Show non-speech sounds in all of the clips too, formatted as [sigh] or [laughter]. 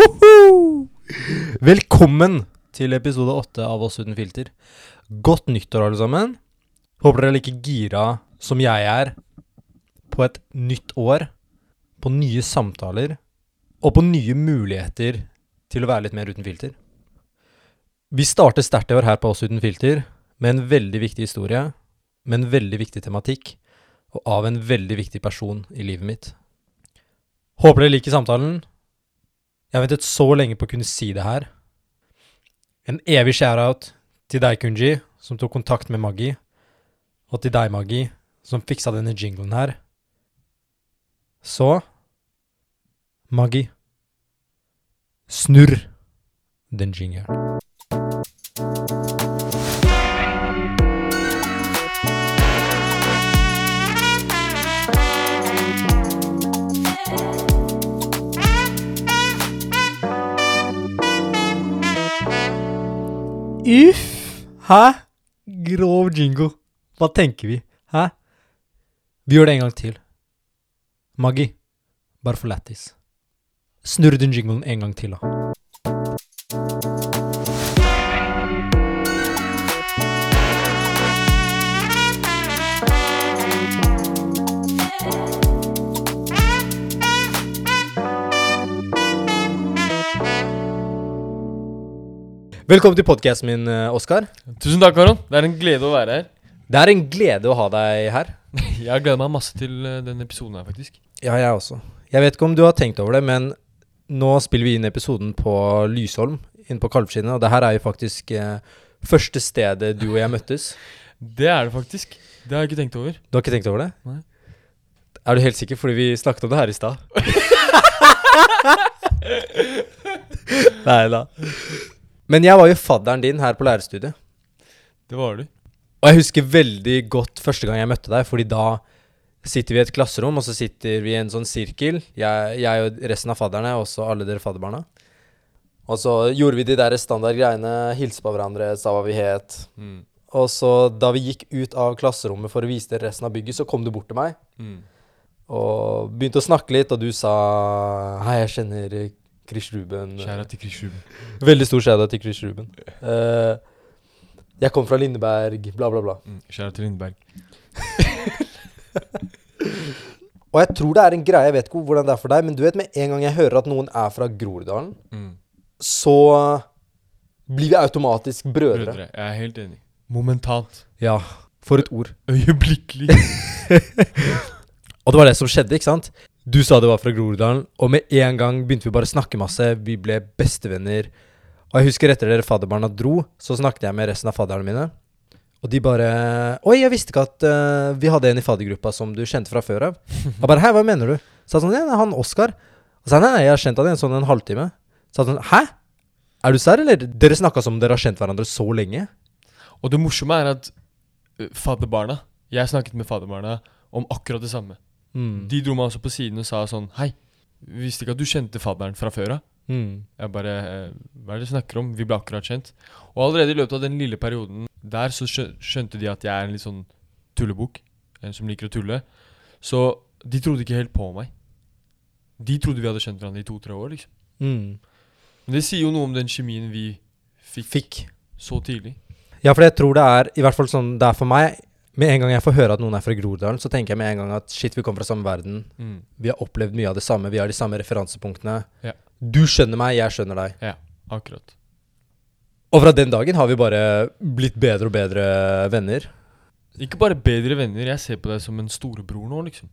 Woho! Velkommen til episode åtte av Oss uten filter. Godt nyttår, alle sammen. Håper dere er like gira som jeg er på et nytt år, på nye samtaler og på nye muligheter til å være litt mer uten filter. Vi starter sterkt i år her på Oss uten filter med en veldig viktig historie, med en veldig viktig tematikk og av en veldig viktig person i livet mitt. Håper dere liker samtalen. Jeg har ventet så lenge på å kunne si det her. En evig shout-out til deg, Kunji, som tok kontakt med Maggi. Og til deg, Maggi, som fiksa denne jinglen her. Så Maggi, snurr den jingelen. Uff! Hæ? Grov jingo. Hva tenker vi? Hæ? Vi gjør det en gang til. Maggi, bare for lættis. Snurr den jinglen en gang til, da. Velkommen til podkasten min, eh, Oskar. Tusen takk, Aron. Det er en glede å være her. Det er en glede å ha deg her. [laughs] Jeg har gleda meg masse til eh, denne episoden her, faktisk. Ja, jeg også. Jeg vet ikke om du har tenkt over det, men nå spiller vi inn episoden på Lysholm, inne på Kalvskinnet, og det her er jo faktisk eh, første stedet du og jeg møttes. [laughs] Det er det faktisk. Det har jeg ikke tenkt over. Du har ikke tenkt over det? Nei. Er du helt sikker? Fordi vi snakket om det her i stad. [laughs] Nei da. Men jeg var jo fadderen din her på lærerstudiet. Det var du. Og jeg husker veldig godt første gang jeg møtte deg, fordi da sitter vi i et klasserom, og så sitter vi i en sånn sirkel. Jeg, jeg og resten av fadderne, og så alle dere fadderbarna. Og så gjorde vi de der standardgreiene, hilse på hverandre, sa hva vi het. Mm. Og så da vi gikk ut av klasserommet for å vise dere resten av bygget, så kom du bort til meg Mm. og begynte å snakke litt, og du sa Hei, jeg kjenner Chris Ruben. Kjære til Chris Ruben. Veldig stor shout til Chris Ruben. Uh, jeg kom fra Lindeberg, bla, bla, bla. Mm. Kjære til Lindeberg. [laughs] Og jeg tror det er en greie, jeg vet ikke hvordan det er for deg, men du vet med en gang jeg hører at noen er fra Groruddalen, Mm. så blir vi automatisk brødre. Brødre. Jeg er helt enig. Momentant. Ja, for et ord. Øyeblikkelig. [laughs] Og det var det som skjedde, ikke sant? Du sa det var fra Groruddalen, og med en gang begynte vi bare å snakke masse. Vi ble bestevenner. Og jeg husker etter dere fadderbarna dro, så snakket jeg med resten av fadderne mine. Og de bare Oi, jeg visste ikke at uh, vi hadde en i faddergruppa som du kjente fra før av. Jeg bare Hæ, hva mener du? Så jeg sånn, ja, det er han Oskar. Og sa nei, nei, jeg har kjent han i en sånn en halvtime. Så jeg sånn, hæ? Er du serr, eller? Dere snakka som om dere har kjent hverandre så lenge? Og det morsomme er at ø, fadderbarna Jeg snakket med fadderbarna om akkurat det samme. Mm. De dro meg også på siden og sa sånn Hei, visste ikke at du kjente fadderen fra før av. Mm. Jeg bare eh, Hva er det du snakker om? Vi ble akkurat kjent. Og allerede i løpet av den lille perioden der så skjønte de at jeg er en litt sånn tullebukk. En som liker å tulle. Så de trodde ikke helt på meg. De trodde vi hadde kjent hverandre i to-tre år, liksom. Mm. Men det sier jo noe om den kjemien vi fikk, Fikk. så tidlig. Ja, for jeg tror det er i hvert fall sånn det er for meg. Med en gang jeg får høre at noen er fra Groruddalen, så tenker jeg med en gang at shit, vi kommer fra samme verden. Mm. Vi har opplevd mye av det samme. Vi har de samme referansepunktene. Ja. Du skjønner meg, jeg skjønner deg. Ja, akkurat. Og fra den dagen har vi bare blitt bedre og bedre venner. Ikke bare bedre venner, jeg ser på deg som en storebror nå, liksom.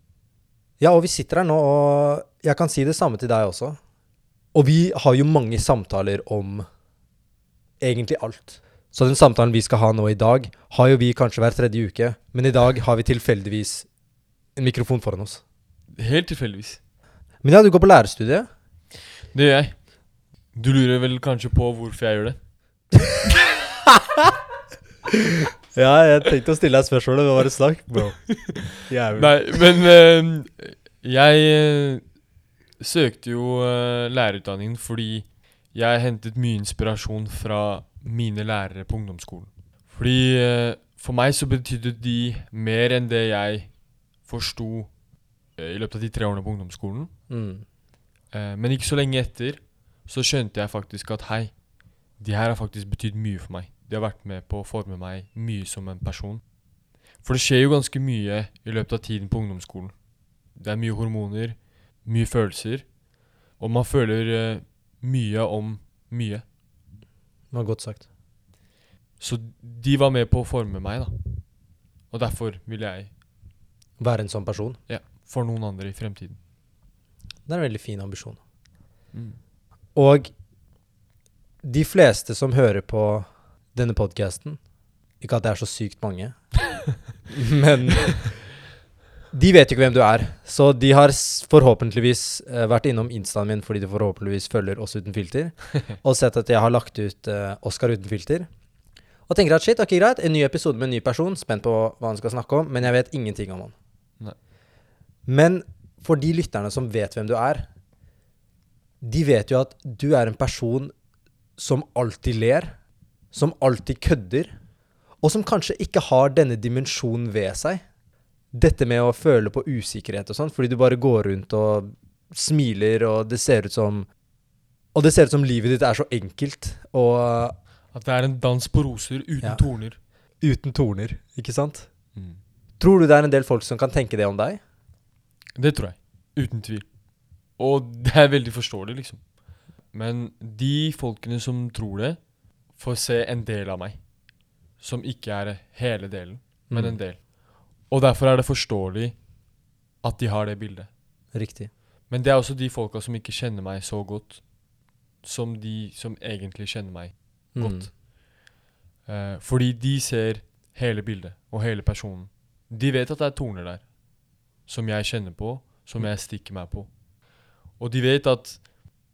Ja, og vi sitter her nå, og jeg kan si det samme til deg også. Og vi har jo mange samtaler om egentlig alt. Så den samtalen vi skal ha nå i dag, har jo vi kanskje hver tredje uke. Men i dag har vi tilfeldigvis en mikrofon foran oss. Helt tilfeldigvis. Men ja, du går på lærerstudiet. Det gjør jeg. Du lurer vel kanskje på hvorfor jeg gjør det? [laughs] Ja, jeg tenkte å stille deg spørsmålet. Det var det snakk, bro? Jævlig. Nei, men uh, jeg uh, søkte jo uh, lærerutdanningen fordi jeg hentet mye inspirasjon fra mine lærere på ungdomsskolen. Fordi eh, for meg så betydde de mer enn det jeg forsto eh, i løpet av de tre årene på ungdomsskolen. Mm. Eh, men ikke så lenge etter, så skjønte jeg faktisk at hei, de her har faktisk betydd mye for meg. De har vært med på å forme meg mye som en person. For det skjer jo ganske mye i løpet av tiden på ungdomsskolen. Det er mye hormoner, mye følelser, og man føler mye om mye. Det var godt sagt. Så de var med på å forme meg, da. Og derfor vil jeg Være en sånn person. Ja. for noen andre i fremtiden. Det er en veldig fin ambisjon. Og de fleste som hører på denne podkasten Ikke at det er så sykt mange, [laughs] men de vet jo ikke hvem du er. Så de har forhåpentligvis uh, vært innom instaen min fordi de forhåpentligvis følger oss uten filter, [laughs] og sett at jeg har lagt ut uh, Oscar uten filter. Og tenker at shit, ok greit, en ny episode med en ny person, spent på hva han skal snakke om, men jeg vet ingenting om han. Nei. Men for de lytterne som vet hvem du er, de vet jo at du er en person som alltid ler, som alltid kødder, og som kanskje ikke har denne dimensjonen ved seg. Dette med å føle på usikkerhet og sånn, fordi du bare går rundt og smiler, og det ser ut som Og det ser ut som livet ditt er så enkelt og At det er en dans på roser uten Ja. torner. uten torner, ikke sant? Tror du det er en del folk som kan tenke det om deg? Det tror jeg. Uten tvil. Og det er veldig forståelig, liksom. Men de folkene som tror det, får se en del av meg. Som ikke er hele delen, men Mm. en del. Og derfor er det forståelig at de har det bildet. Riktig. Men det er også de folka som ikke kjenner meg så godt, som de som egentlig kjenner meg Mm. godt. Eh, fordi de ser hele bildet og hele personen. De vet at det er torner der, som jeg kjenner på, som jeg stikker meg på. Og de vet at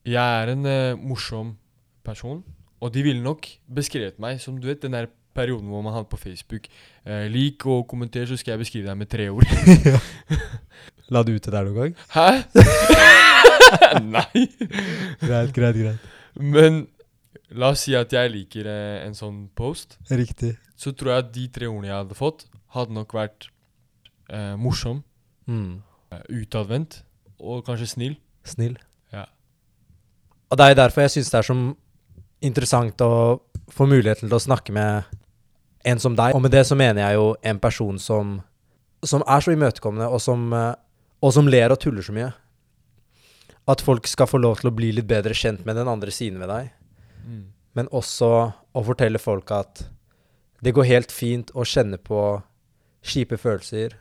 jeg er en eh, morsom person, og de ville nok beskrevet meg som du vet, den der perioden hvor man hadde på Facebook. Eh, lik og kommenter, så skal jeg beskrive deg med tre ord. [laughs] La du ut det der noen gang? Hæ? [laughs] Nei. Greit, greit, greit. Men la oss si at jeg liker eh, en sånn post. Riktig. så tror jeg at de tre ordene jeg hadde fått, hadde nok vært eh, morsom, Mm. eh, utadvendt og kanskje snill. Snill. Ja. Og det er derfor jeg syns det er så interessant å få muligheten til å snakke med en som deg. Og med det så mener jeg jo en person som, som er så imøtekommende, og som, eh, og som ler og tuller så mye. At folk skal få lov til å bli litt bedre kjent med den andre siden ved deg. Men også å fortelle folk at det går helt fint å kjenne på kjipe følelser.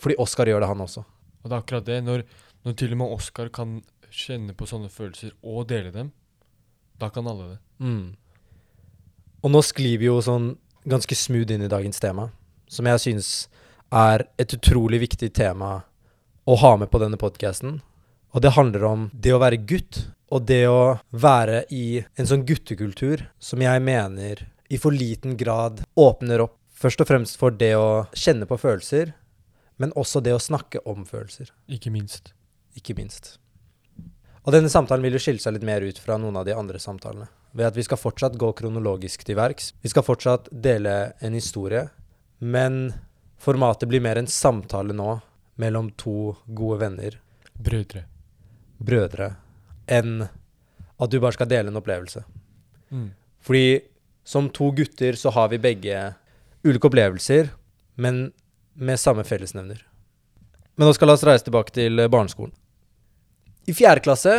Fordi Oskar gjør det, han også. Og det er akkurat det. Når, når til og med Oskar kan kjenne på sånne følelser og dele dem, da kan alle det. Mm. Og nå sklir vi jo sånn ganske smooth inn i dagens tema, som jeg synes er et utrolig viktig tema å ha med på denne podkasten. Og det handler om det å være gutt, og det å være i en sånn guttekultur som jeg mener i for liten grad åpner opp først og fremst for det å kjenne på følelser, men også det å snakke om følelser Ikke minst. ikke minst. Og denne samtalen vil jo skille seg litt mer ut fra noen av de andre samtalene. Ved at vi skal fortsatt gå kronologisk til verks. Vi skal fortsatt dele en historie. Men formatet blir mer en samtale nå mellom to gode venner, Brødre. brødre, enn at du bare skal dele en opplevelse. Mm. Fordi som to gutter så har vi begge ulike opplevelser, men med samme fellesnevner. Men nå skal la oss reise tilbake til barneskolen. I fjerde klasse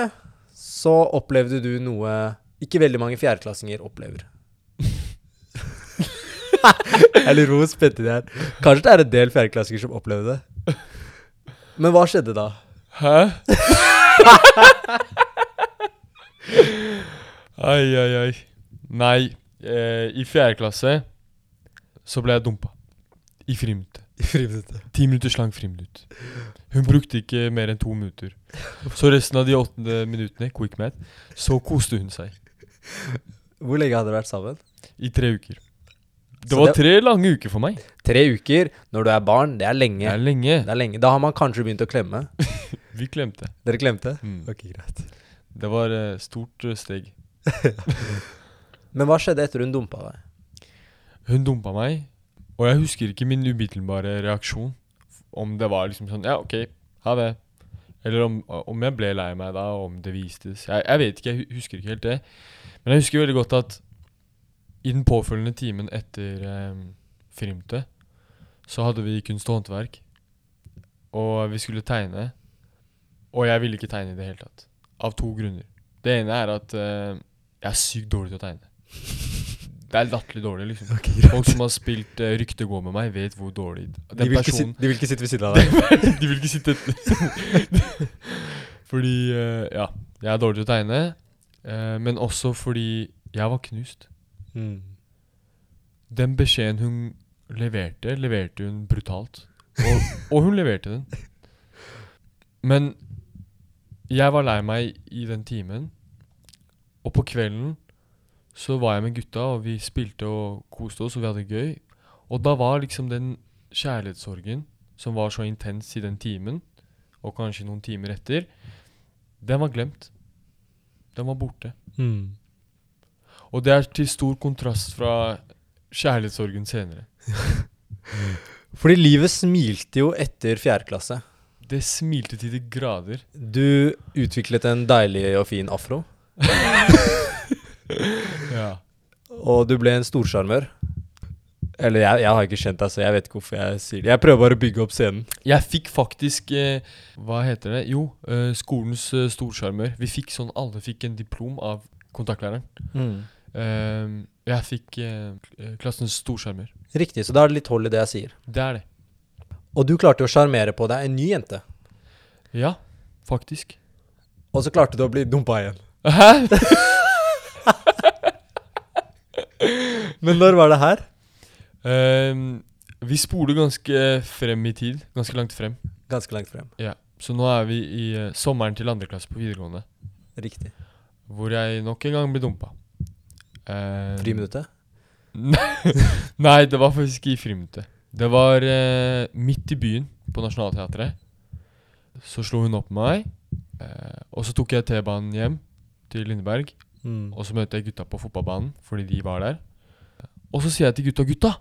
så opplevde du noe ikke veldig mange fjerdeklassinger opplever. [laughs] Jeg lurer på hvor spent det er. Kanskje det er en del fjerdeklassinger som opplevde det. Men hva skjedde da? Hæ? [laughs] ai, ai, ai. Nei, eh, i fjerde klasse så ble jeg dumpa. I friminuttet. I friminuttet. Ti minutters lang friminutt. Hun brukte ikke mer enn to minutter. Så resten av de åtte minuttene, quick math, så koste hun seg. Hvor lenge hadde dere vært sammen? I tre uker. Det Så var det- tre lange uker for meg. Tre uker når du er barn, det er lenge. Det er lenge. Det er lenge. Da har man kanskje begynt å klemme. [laughs] Vi klemte. Dere klemte? Mm. Ok, greit. Det var eh, stort eh, steg. [laughs] Men hva skjedde etter hun dumpa deg? Hun dumpa meg, og jeg husker ikke min umiddelbare reaksjon. Om det var liksom sånn Ja, OK, ha det. Eller om, om jeg ble lei meg da, og om det vistes. Jeg, jeg vet ikke, jeg husker ikke helt det. Men jeg husker veldig godt at i den påfølgende timen etter eh, frimte, så hadde vi kunst og håndverk. Og vi skulle tegne. Og jeg ville ikke tegne i det hele tatt. Av to grunner. Det ene er at eh, jeg er sykt dårlig til å tegne. Det er latterlig dårlig, liksom. Folk som har spilt uh, Rykte gå med meg, vet hvor dårlig De vil, personen de vil ikke sitte ved siden av [laughs] deg. De vil ikke sitte [laughs] Fordi uh, Ja, jeg er dårlig til å tegne. uh, men også fordi jeg var knust. Mm. Den beskjeden hun leverte, leverte hun brutalt. Og, og hun leverte den. Men jeg var lei meg i den timen. Og på kvelden så var jeg med gutta, og vi spilte og koste oss, og vi hadde det gøy. Og da var liksom den kjærlighetssorgen som var så intens i den timen, og kanskje noen timer etter, den var glemt. Den var borte. Mm. Og det er til stor kontrast fra kjærlighetssorgen senere. [laughs] Fordi livet smilte jo etter fjerde klasse. Det smilte til de grader. Du utviklet en deilig og fin afro, [laughs] Ja. og du ble en storsjarmør. Eller jeg, jeg har ikke kjent deg, så jeg vet ikke hvorfor jeg sier det. Jeg prøver bare å bygge opp scenen. Jeg fikk faktisk eh, Hva heter det? Jo, eh, skolens eh, storsjarmør. Vi fikk sånn Alle fikk en diplom av kontaktlæreren. Eh, jeg fikk eh, klassens storsjarmør. Riktig, så da er det litt hold i det jeg sier. Det er det. Og du klarte å sjarmere på deg en ny jente. Ja, faktisk. Og så klarte du å bli dumpa igjen. Hæ? [laughs] Men når var det her? Eh, vi spoler ganske frem i tid. Ganske langt frem. Ganske langt frem. Ja. Så nå er vi i uh, sommeren til andre klasse på videregående. Riktig. Hvor jeg nok en gang ble dumpa. Uh, Friminuttet? [laughs] Nei, det var faktisk i friminuttet. Det var uh, midt i byen, på Nationaltheatret. Så slo hun opp med meg. Eh, og så tok jeg T-banen hjem til Lindeberg. Mm. Og så møtte jeg gutta på fotballbanen, fordi de var der. Og så sier jeg til gutta 'Gutta,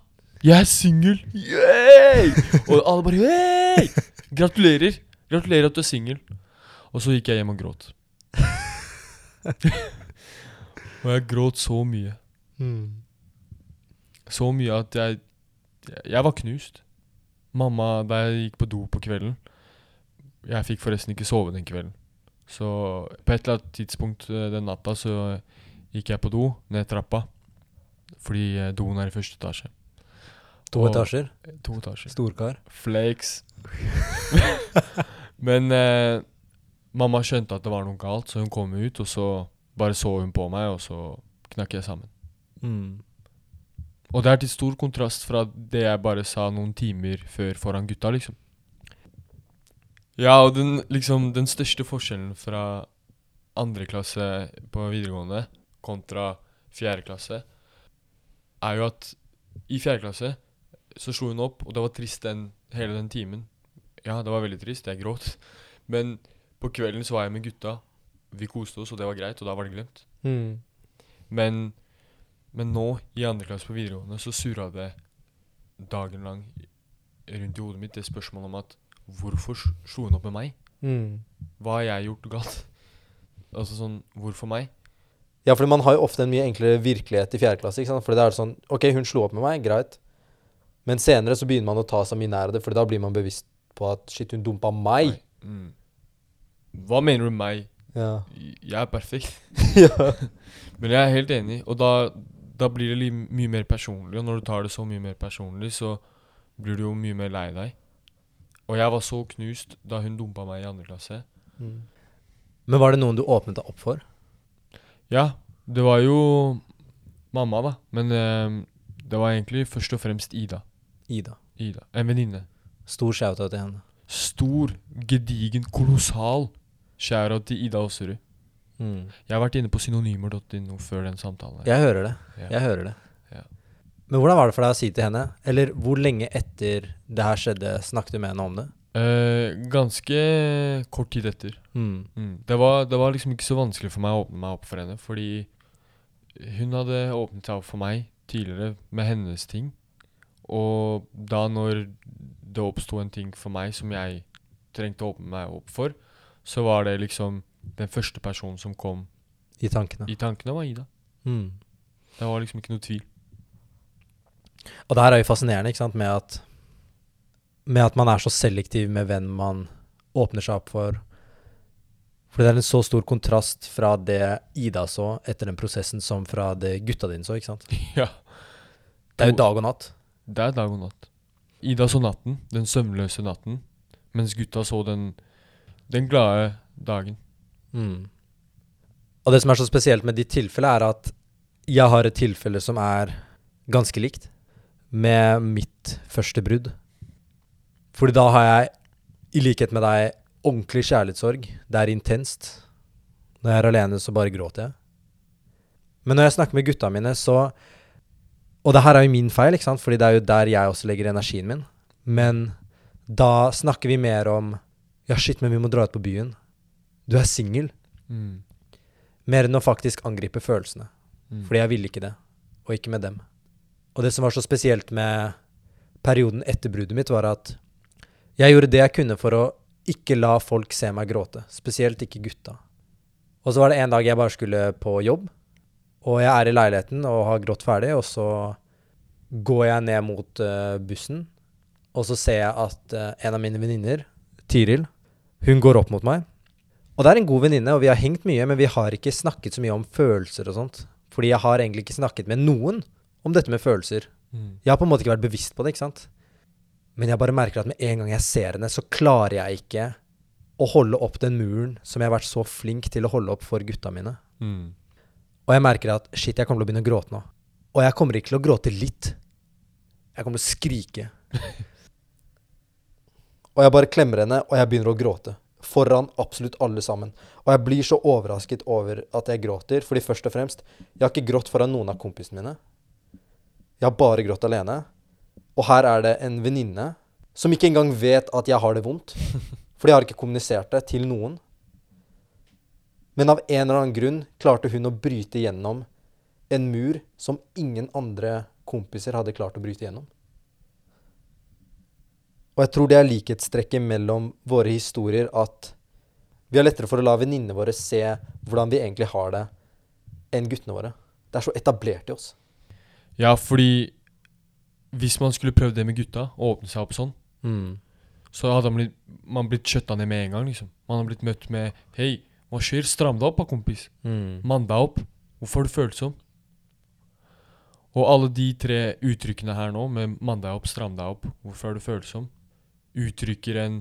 jeg er singel!' Yay! Og alle bare Yay! Gratulerer. Gratulerer at du er singel. Og så gikk jeg hjem og gråt. [laughs] og jeg gråt så mye. Mm. Så mye at jeg Jeg var knust. Mamma, da jeg gikk på do på kvelden Jeg fikk forresten ikke sove den kvelden. Så på et eller annet tidspunkt eh, den natta så gikk jeg på do ned trappa. Fordi eh, doen er i første etasje. To Og- etasjer. To etasjer. Storkar. Flakes. [laughs] Men eh, mamma skjønte at det var noe galt, så hun kom ut, og så bare så hun på meg, og så knakk jeg sammen. Mm. Og det er til stor kontrast fra det jeg bare sa noen timer før foran gutta, liksom. Ja, og den, liksom, den største forskjellen fra andre klasse på videregående kontra fjerde klasse, er jo at i fjerde klasse så slo hun opp, og det var trist den, hele den timen. Ja, det var veldig trist, jeg gråt. Men på kvelden så var jeg med gutta. Vi koste oss, og det var greit, og da var det glemt. Mm. Men, men nå, i andre klasse på videregående, så surra det dagen lang rundt i hodet mitt det spørsmålet om at hvorfor slo hun opp med meg? Mm. Hva har jeg gjort galt? Altså sånn, hvorfor meg? Ja, fordi man har jo ofte en mye enklere virkelighet i fjerde klasse. ikke sant? Fordi det er sånn OK, hun slo opp med meg, greit. Men senere så begynner man å ta seg mye nær av det, for da blir man bevisst på at shit, hun dumpa meg. Mm. Hva mener du med meg? Ja. Jeg er perfekt. [laughs] ja. Men jeg er helt enig, og da, da blir det mye mer personlig. Og når du tar det så mye mer personlig, så blir du jo mye mer lei deg. Og jeg var så knust da hun dumpa meg i andre klasse. Mm. Men var det noen du åpnet deg opp for? Ja, det var jo mamma, da. Men eh, det var egentlig først og fremst Ida. Ida. Ida. En venninne. Stor shout-out til henne. Stor, gedigen, kolossal shout til Ida Aasrud. Mm. Jeg har vært inne på synonymer.no før den samtalen. her. Jeg hører det. Ja. Jeg hører det. Ja. Men hvordan var det for deg å si til henne? Eller hvor lenge etter det her skjedde, snakket du med henne om det? Eh, ganske kort tid etter. Mm. Mm. Det, var, det var liksom ikke så vanskelig for meg å åpne meg opp for henne, fordi hun hadde åpnet seg opp for meg tidligere med hennes ting. Og da når det oppsto en ting for meg som jeg trengte å åpne meg opp for, så var det liksom den første personen som kom I tankene. i tankene, var Ida. Mm. Det var liksom ikke noe tvil. Og det her er jo fascinerende, ikke sant, med at Med at man er så selektiv med hvem man åpner seg opp for. For det er en så stor kontrast fra det Ida så etter den prosessen, som fra det gutta dine så, ikke sant. [laughs] ja. Det er jo dag og natt. Det er dag og natt. Ida så natten, den søvnløse natten, mens gutta så den, den glade dagen. Mm. Og det som er så spesielt med ditt tilfelle, er at jeg har et tilfelle som er ganske likt med mitt første brudd. Fordi da har jeg, i likhet med deg, ordentlig kjærlighetssorg. Det er intenst. Når jeg er alene, så bare gråter jeg. Men når jeg snakker med gutta mine, så Og det her er jo min feil, ikke sant? Fordi det er jo der jeg også legger energien min. Men da snakker vi mer om Ja, shit, men vi må dra ut på byen. Du er singel. Mm. Mer enn å faktisk angripe følelsene. Mm. Fordi jeg ville ikke det, og ikke med dem. Og det som var så spesielt med perioden etter bruddet mitt, var at jeg gjorde det jeg kunne for å ikke la folk se meg gråte. Spesielt ikke gutta. Og så var det en dag jeg bare skulle på jobb, og jeg er i leiligheten og har grått ferdig, og så går jeg ned mot eh, bussen, og så ser jeg at eh, en av mine venninner, Tiril, hun går opp mot meg. Og det er en god venninne, og vi har hengt mye, men vi har ikke snakket så mye om følelser og sånt. Fordi jeg har egentlig ikke snakket med noen om dette med følelser. Mm. Jeg har på en måte ikke vært bevisst på det, ikke sant? Men jeg bare merker at med en gang jeg ser henne, så klarer jeg ikke å holde opp den muren som jeg har vært så flink til å holde opp for gutta mine. Mm. Og jeg merker at shit, jeg kommer til å begynne å gråte nå. Og jeg kommer ikke til å gråte litt. Jeg kommer til å skrike. [laughs] og jeg bare klemmer henne, og jeg begynner å gråte. Foran absolutt alle sammen. Og jeg blir så overrasket over at jeg gråter, fordi først og fremst, jeg har ikke grått foran noen av kompisene mine. Jeg har bare grått alene. Og her er det en venninne som ikke engang vet at jeg har det vondt. [laughs] Fordi jeg har ikke kommunisert det til noen. Men av en eller annen grunn klarte hun å bryte gjennom en mur som ingen andre kompiser hadde klart å bryte gjennom. Og jeg tror det er likhetstrekket mellom våre historier at vi har lettere for å la venninnene våre se hvordan vi egentlig har det, enn guttene våre. Det er så etablert i oss. Ja, fordi hvis man skulle prøvd det med gutta, og åpne seg opp sånn, så hadde man blitt, man blitt skjøtta ned med en gang, liksom. Man hadde blitt møtt med Hei, hva skjer? Stram deg opp, da, kompis. Mann deg opp. Hvorfor er du følsom? Og alle de tre uttrykkene her nå, med mann deg opp, stram deg opp, hvorfor er du følsom, uttrykker en,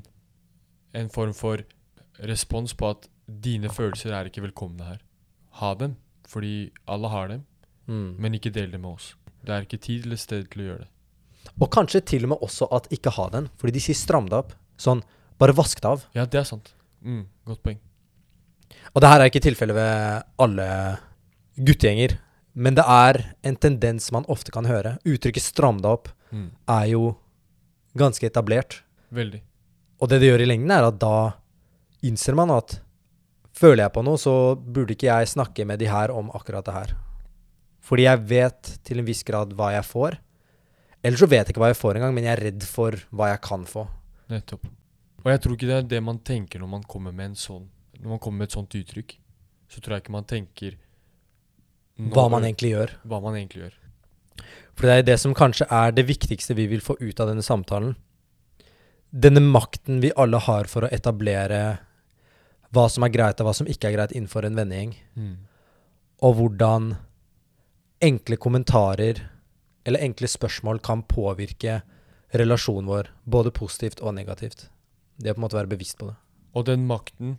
en form for respons på at dine følelser er ikke velkomne her. Ha dem, fordi alle har dem, Mm. men ikke del dem med oss. Det er ikke tid eller sted til å gjøre det. Og kanskje til og med også at ikke ha den, fordi de sier stram deg opp. Sånn, bare vask deg av. Ja, det er sant. Mm, godt poeng. Og det her er ikke tilfellet ved alle guttegjenger, men det er en tendens man ofte kan høre. Uttrykket 'stram deg opp' Mm, er jo ganske etablert. veldig. Og det det gjør i lengden, er at da innser man at føler jeg på noe, så burde ikke jeg snakke med de her om akkurat det her. Fordi jeg vet til en viss grad hva jeg får. Eller så vet jeg ikke hva jeg får engang, men jeg er redd for hva jeg kan få. Nettopp. Og jeg tror ikke det er det man tenker når man kommer med en sånn Når man kommer med et sånt uttrykk. Så tror jeg ikke man tenker Hva man egentlig gjør. hva man egentlig gjør. For det er det som kanskje er det viktigste vi vil få ut av denne samtalen. Denne makten vi alle har for å etablere hva som er greit og hva som ikke er greit innenfor en vennegjeng. Mm. Og hvordan enkle kommentarer eller enkle spørsmål kan påvirke relasjonen vår, både positivt og negativt. Det å på en måte være bevisst på det. Og den makten,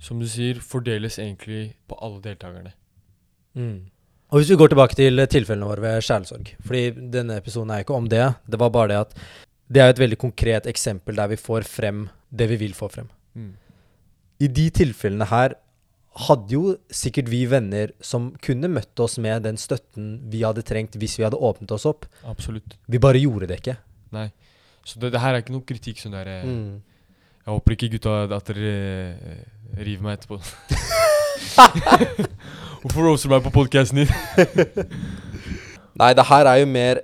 som du sier, fordeles egentlig på alle deltakerne. Og hvis vi går tilbake til tilfellene våre ved kjærlighetssorg Fordi denne episoden er ikke om det. Det var bare det at det er et veldig konkret eksempel der vi får frem det vi vil få frem. Mm. I de tilfellene her hadde jo sikkert vi venner som kunne møtt oss med den støtten vi hadde trengt hvis vi hadde åpnet oss opp. Absolutt. Vi bare gjorde det ikke. Nei. Så det, det her er ikke noe kritikk sånn der eh, Mm. Jeg håper ikke gutta at dere eh, river meg etterpå. [laughs] Hvorfor roser du meg på podkasten din? [laughs] Nei, det her er jo mer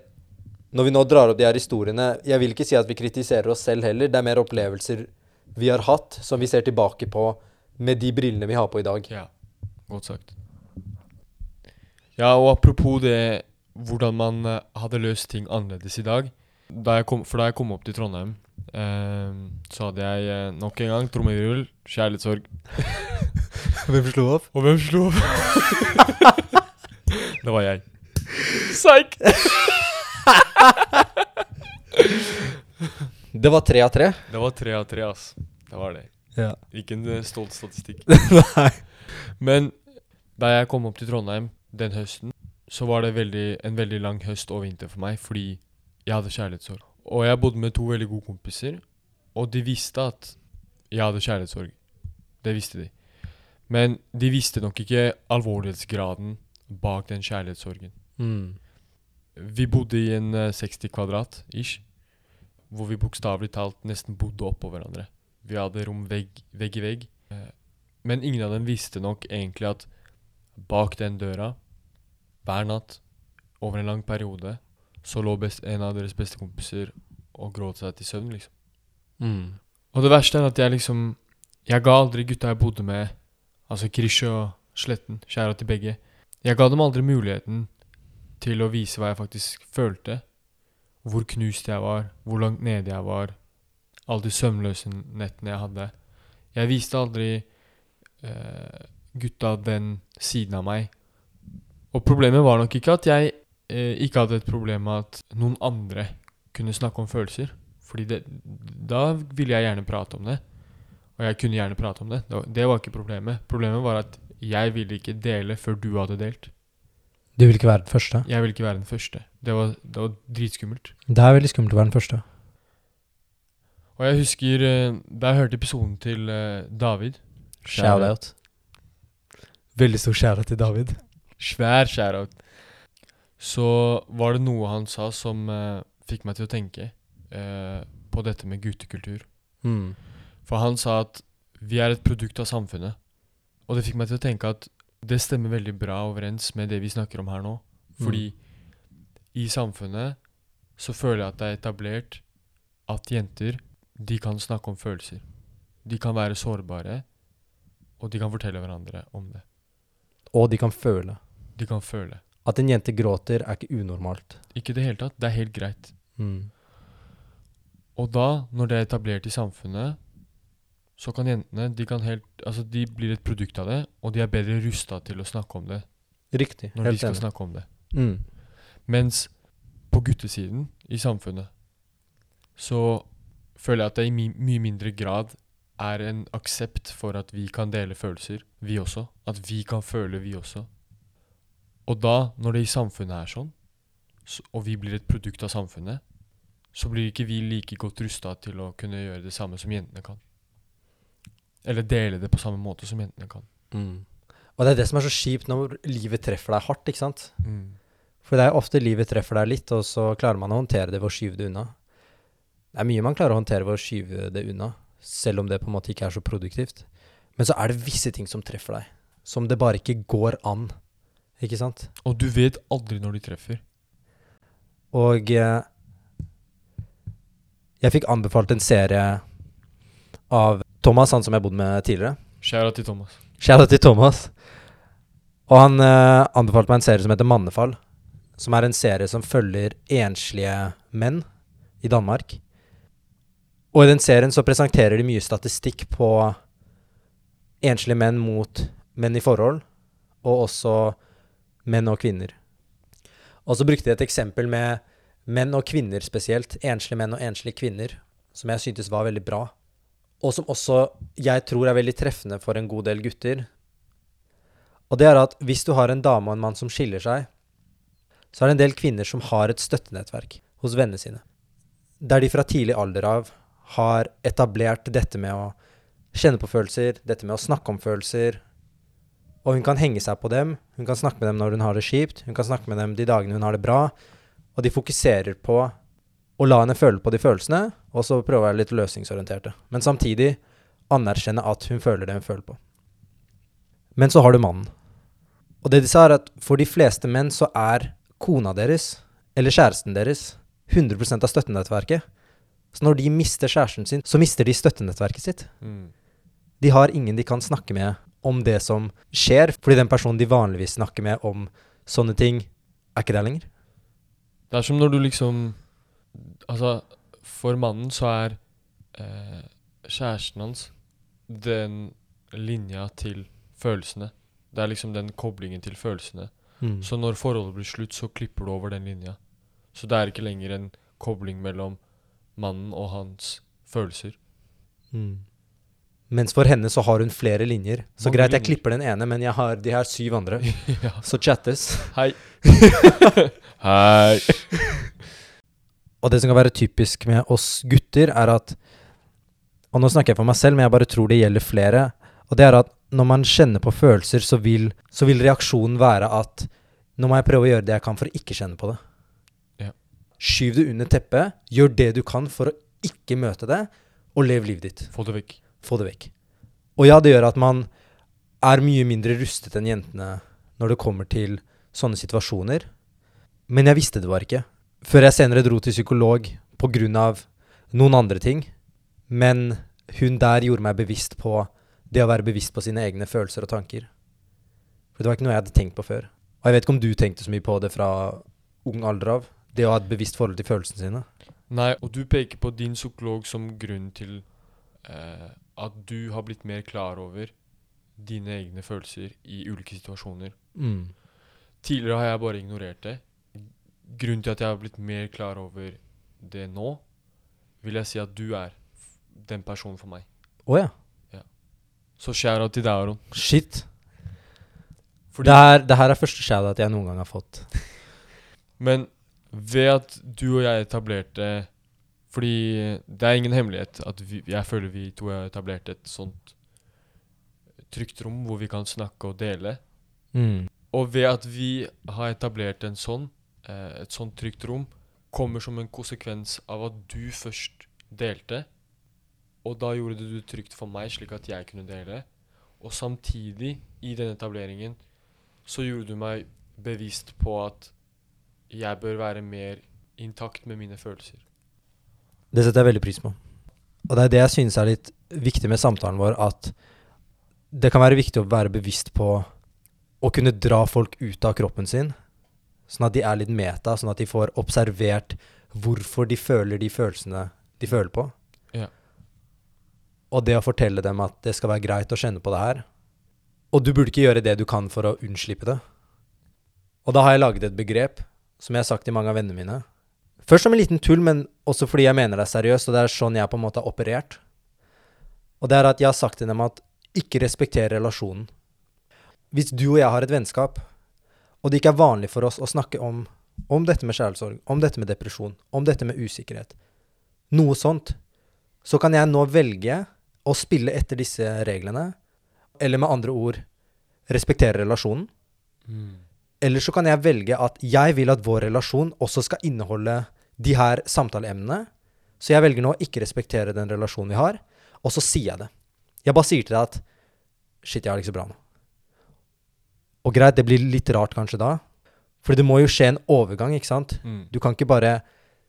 Når vi nå drar opp de her historiene Jeg vil ikke si at vi kritiserer oss selv heller. Det er mer opplevelser vi har hatt, som vi ser tilbake på med de brillene vi har på i dag. Ja, godt sagt. Ja, og apropos det hvordan man eh, hadde løst ting annerledes i dag. Da jeg kom, for da jeg kom opp til Trondheim, eh, så hadde jeg eh, nok en gang trommevirvel, kjærlighetssorg. [laughs] Hvem slo opp? Og hvem slo? opp? [laughs] det var jeg. Psyk! [laughs] Det var tre av tre. Det var tre av tre, ass. Det var det. Ja. Ikke en eh, stolt statistikk. [laughs] Nei. Men da jeg kom opp til Trondheim den høsten, så var det veldig, en veldig lang høst og vinter for meg, fordi jeg hadde kjærlighetssorg. Og jeg bodde med to veldig gode kompiser, og de visste at jeg hadde kjærlighetssorg. Det visste de. Men de visste nok ikke alvorlighetsgraden bak den kjærlighetssorgen. Mm. Vi bodde i en eh, 60 kvadrat, ish, hvor vi bokstavelig talt nesten bodde oppå hverandre. Vi hadde rom vegg, vegg i vegg. Eh, Men ingen av dem visste nok egentlig at bak den døra, hver natt, over en lang periode, så lå best, en av deres beste kompiser og gråt seg til søvn, liksom. Mm. Og det verste er at jeg liksom Jeg ga aldri gutta jeg bodde med, altså Krish og Sletten, kjære til begge Jeg ga dem aldri muligheten til å vise hva jeg faktisk følte. Hvor knust jeg var, hvor langt nede jeg var. Alle de søvnløse nettene jeg hadde. Jeg viste aldri eh, gutta den siden av meg. Og problemet var nok ikke at jeg eh, ikke hadde et problem med at noen andre kunne snakke om følelser. Fordi det, da ville jeg gjerne prate om det. Og jeg kunne gjerne prate om det. Det var, ikke problemet. Problemet var at jeg ville ikke dele før du hadde delt. Du ville ikke være den første? Jeg ville ikke være den første. Det var, det var dritskummelt. Det er veldig skummelt å være den første. Og jeg husker eh, da jeg hørte episoden til eh, David Shout-out. Veldig stor shout-out til David. Svær shout-out. Så var det noe han sa som eh, fikk meg til å tenke eh, på dette med guttekultur. Mm. For han sa at vi er et produkt av samfunnet. Og det fikk meg til å tenke at det stemmer veldig bra overens med det vi snakker om her nå. Fordi i samfunnet så føler jeg at det er etablert at jenter, de kan snakke om følelser. De kan være sårbare, og de kan fortelle hverandre om det. Og de kan føle. De kan føle. At en jente gråter, er ikke unormalt. Ikke i det hele tatt. Det er helt greit. Mm. Og da, når det er etablert i samfunnet, så kan jentene de kan helt, altså de blir et produkt av det, og de er bedre rusta til å snakke om det Riktig. når de skal enig. snakke om det. Mm. Mens på guttesiden i samfunnet så føler jeg at det i my mye mindre grad er en aksept for at vi kan dele følelser, vi også. At vi kan føle, vi også. Og da, når det i samfunnet er sånn, så, og vi blir et produkt av samfunnet, så blir ikke vi like godt rusta til å kunne gjøre det samme som jentene kan. Eller dele det på samme måte som jentene kan. Mm. Og det er det som er så kjipt når livet treffer deg hardt, ikke sant? Mm. For det er ofte livet treffer deg litt, og så klarer man å håndtere det ved å skyve det unna. Det er mye man klarer å håndtere ved å skyve det unna, selv om det på en måte ikke er så produktivt. Men så er det visse ting som treffer deg, som det bare ikke går an. Ikke sant? Og du vet aldri når de treffer. Og eh, jeg fikk anbefalt en serie av Thomas, han som jeg bodde med tidligere. Skjæra til Thomas. Shout-out til Thomas. Og han eh, anbefalte meg en serie som heter Mannefall. Som er en serie som følger enslige menn i Danmark. Og i den serien så presenterer de mye statistikk på enslige menn mot menn i forhold, og også menn og kvinner. Og så brukte de et eksempel med menn og kvinner spesielt. Enslige menn og enslige kvinner, som jeg syntes var veldig bra. Og som også jeg tror er veldig treffende for en god del gutter. Og det er at hvis du har en dame og en mann som skiller seg, så er det en del kvinner som har et støttenettverk hos vennene sine. Der de fra tidlig alder av har etablert dette med å kjenne på følelser, dette med å snakke om følelser. Og hun kan henge seg på dem, hun kan snakke med dem når hun har det kjipt, hun kan snakke med dem de dagene hun har det bra, og de fokuserer på å la henne føle på de følelsene, og så prøve å være litt løsningsorienterte. Men samtidig anerkjenne at hun føler det hun føler på. Men så har du mannen. Og det de sa, er at for de fleste menn så er kona deres, eller kjæresten deres, 100% av støttenettverket. Så når de mister kjæresten sin, så mister de støttenettverket sitt. Mm. De har ingen de kan snakke med om det som skjer, fordi den personen de vanligvis snakker med om sånne ting, er ikke der lenger. Det er som når du liksom Altså, for mannen så er eh, kjæresten hans den linja til følelsene. Det er liksom den koblingen til følelsene. Mm. Så når forholdet blir slutt, så klipper du over den linja. Så det er ikke lenger en kobling mellom mannen og hans følelser. Mm. Mens for henne så har hun flere linjer. Så Mange greit, jeg linjer. klipper den ene, men jeg har de her syv andre. [laughs] ja. Så chattes. Hei. [laughs] Hei. Og det som kan være typisk med oss gutter, er at Og nå snakker jeg for meg selv, men jeg bare tror det gjelder flere. Og det er at når man kjenner på følelser, så vil, så vil reaksjonen være at nå må jeg prøve å gjøre det jeg kan for å ikke kjenne på det. Skyv det under teppet, gjør det du kan for å ikke møte det, og lev livet ditt. Få det vekk. Få det vekk. Og ja, det gjør at man er mye mindre rustet enn jentene når det kommer til sånne situasjoner. Men jeg visste det bare ikke. Før jeg senere dro til psykolog av noen andre ting. Men hun der gjorde meg bevisst på det å være bevisst på sine egne følelser og tanker. For det var ikke noe jeg hadde tenkt på før. Og jeg vet ikke om du tenkte så mye på det fra ung alder av. Det å ha et bevisst forhold til følelsene sine. Nei, og du peker på din psykolog som grunn til eh, at du har blitt mer klar over dine egne følelser i ulike situasjoner. Mm. Tidligere har jeg bare ignorert det. Grunnen til at jeg har blitt mer klar over det nå, vil jeg si at du er den personen for meg. Å ja. Så shout-out til deg, Aron. Shit. Fordi, Det her, det her er første skjæra at jeg noen gang har fått. Men ved at du og jeg etablerte Fordi det er ingen hemmelighet at vi, jeg føler vi to har etablert et sånt trygt rom hvor vi kan snakke og dele. Mm. Og ved at vi har etablert en sånn, eh, et sånt trygt rom, kommer som en konsekvens av at du først delte. Og da gjorde du det trygt for meg, slik at jeg kunne dele. Og samtidig, i den etableringen, så gjorde du meg bevisst på at jeg bør være mer intakt med mine følelser. Det setter jeg veldig pris på. Og det er det jeg synes er litt viktig med samtalen vår, at det kan være viktig å være bevisst på å kunne dra folk ut av kroppen sin, sånn at de er litt meta, sånn at de får observert hvorfor de føler de følelsene de føler på. Ja. Og det å fortelle dem at det skal være greit å kjenne på det her. Og du burde ikke gjøre det du kan for å unnslippe det. Og da har jeg laget et begrep som jeg har sagt til mange av vennene mine. Først som en liten tull, men også fordi jeg mener det er seriøst, og det er sånn jeg på en måte har operert. Og det er at jeg har sagt til dem at ikke respekter relasjonen. Hvis du og jeg har et vennskap, og det ikke er vanlig for oss å snakke om, om dette med kjærlighetssorg, om dette med depresjon, om dette med usikkerhet, noe sånt, så kan jeg nå velge å spille etter disse reglene, eller med andre ord respektere relasjonen. Eller så kan jeg velge at jeg vil at vår relasjon også skal inneholde de her samtaleemnene. Så jeg velger nå å ikke respektere den relasjonen vi har, og så sier jeg det. Jeg bare sier til deg at Shit, jeg har det ikke så bra nå. Og greit, det blir litt rart kanskje da. For det må jo skje en overgang, ikke sant? Mm. Du kan ikke bare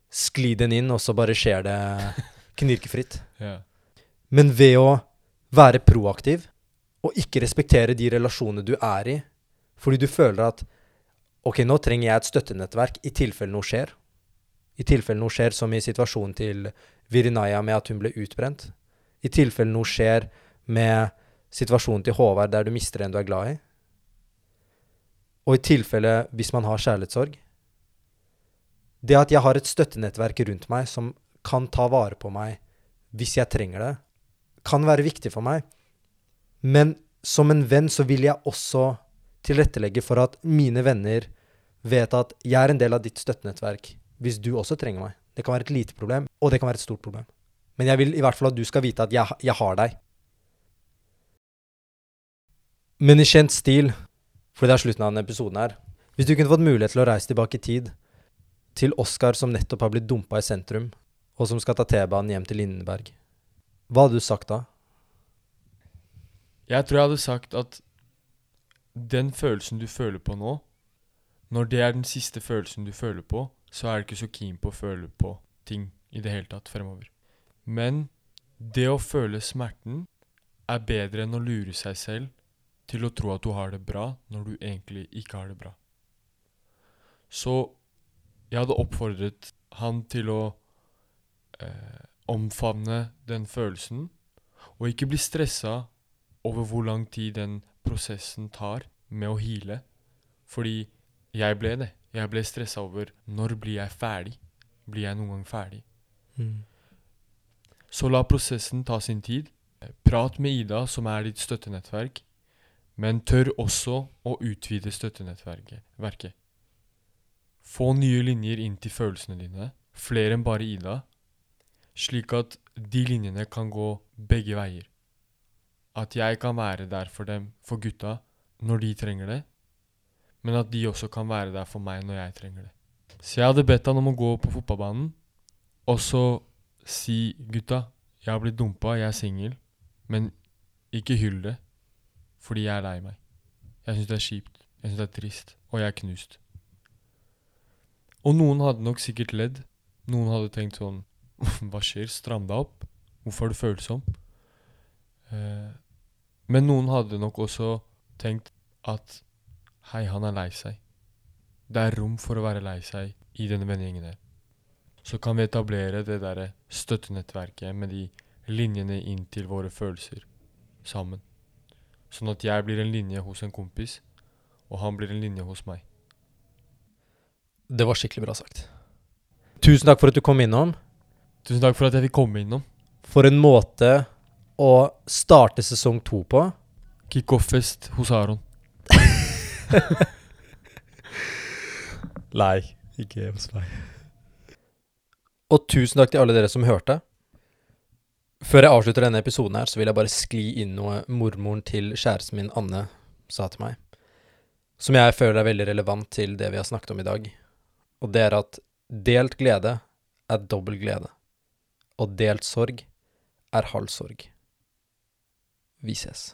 skli den inn, og så bare skjer det [laughs] knirkefritt. yeah. Men ved å være proaktiv og ikke respektere de relasjonene du er i, fordi du føler at ok, nå trenger jeg et støttenettverk i tilfelle noe skjer. I tilfelle noe skjer, som i situasjonen til Virinaya med at hun ble utbrent. I tilfelle noe skjer med situasjonen til Håvard der du mister en du er glad i. Og i tilfelle hvis man har kjærlighetssorg. Det at jeg har et støttenettverk rundt meg som kan ta vare på meg hvis jeg trenger det, kan være viktig for meg. Men som en venn så vil jeg også tilrettelegge for at mine venner vet at jeg er en del av ditt støttenettverk hvis du også trenger meg. Det kan være et lite problem, og det kan være et stort problem. Men jeg vil i hvert fall at du skal vite at jeg, jeg har deg. Men i kjent stil, fordi det er slutten av denne episoden her Hvis du kunne fått mulighet til å reise tilbake i tid, til Oskar som nettopp har blitt dumpa i sentrum, og som skal ta T-banen hjem til Lindenberg, hva hadde du sagt da? Jeg tror jeg hadde sagt at den følelsen du føler på nå, når det er den siste følelsen du føler på, så er du ikke så keen på å føle på ting i det hele tatt fremover. Men det å føle smerten er bedre enn å lure seg selv til å tro at du har det bra når du egentlig ikke har det bra. Så jeg hadde oppfordret han til å eh, omfavne den følelsen, og ikke bli stressa over hvor lang tid den prosessen tar med å heale. Fordi jeg ble det. Jeg ble stressa over når blir jeg ferdig? Blir jeg noen gang ferdig? Mm. Så la prosessen ta sin tid. Prat med Ida, som er ditt støttenettverk, men tør også å utvide støttenettverket. Få nye linjer inn til følelsene dine, flere enn bare Ida, slik at de linjene kan gå begge veier. At jeg kan være der for dem, for gutta, når de trenger det, men at de også kan være der for meg når jeg trenger det. Så jeg hadde bedt han om å gå på fotballbanen, og så si gutta, jeg har blitt dumpa, jeg er singel, men ikke hyll det, fordi jeg er lei meg. Jeg syns det er kjipt, jeg syns det er trist, og jeg er knust. Og noen hadde nok sikkert ledd. Noen hadde tenkt sånn [laughs] Hva skjer? Stram deg opp. Hvorfor er du følsom? Eh, men noen hadde nok også tenkt at Hei, han er lei seg. Det er rom for å være lei seg i denne vennegjengen her. Så kan vi etablere det derre støttenettverket med de linjene inn til våre følelser sammen. Sånn at jeg blir en linje hos en kompis, og han blir en linje hos meg. Det var skikkelig bra sagt. Tusen takk for at du kom innom. Tusen takk for at jeg fikk komme innom. For en måte å starte sesong to på. Kickoff-fest hos Aron. [laughs] [laughs] Nei, ikke hos meg. Og tusen takk til alle dere som hørte. Før jeg avslutter denne episoden her, så vil jeg bare skli inn noe mormoren til kjæresten min Anne sa til meg, som jeg føler er veldig relevant til det vi har snakket om i dag. Og det er at delt glede er dobbel glede, og delt sorg er halv sorg. Vi ses.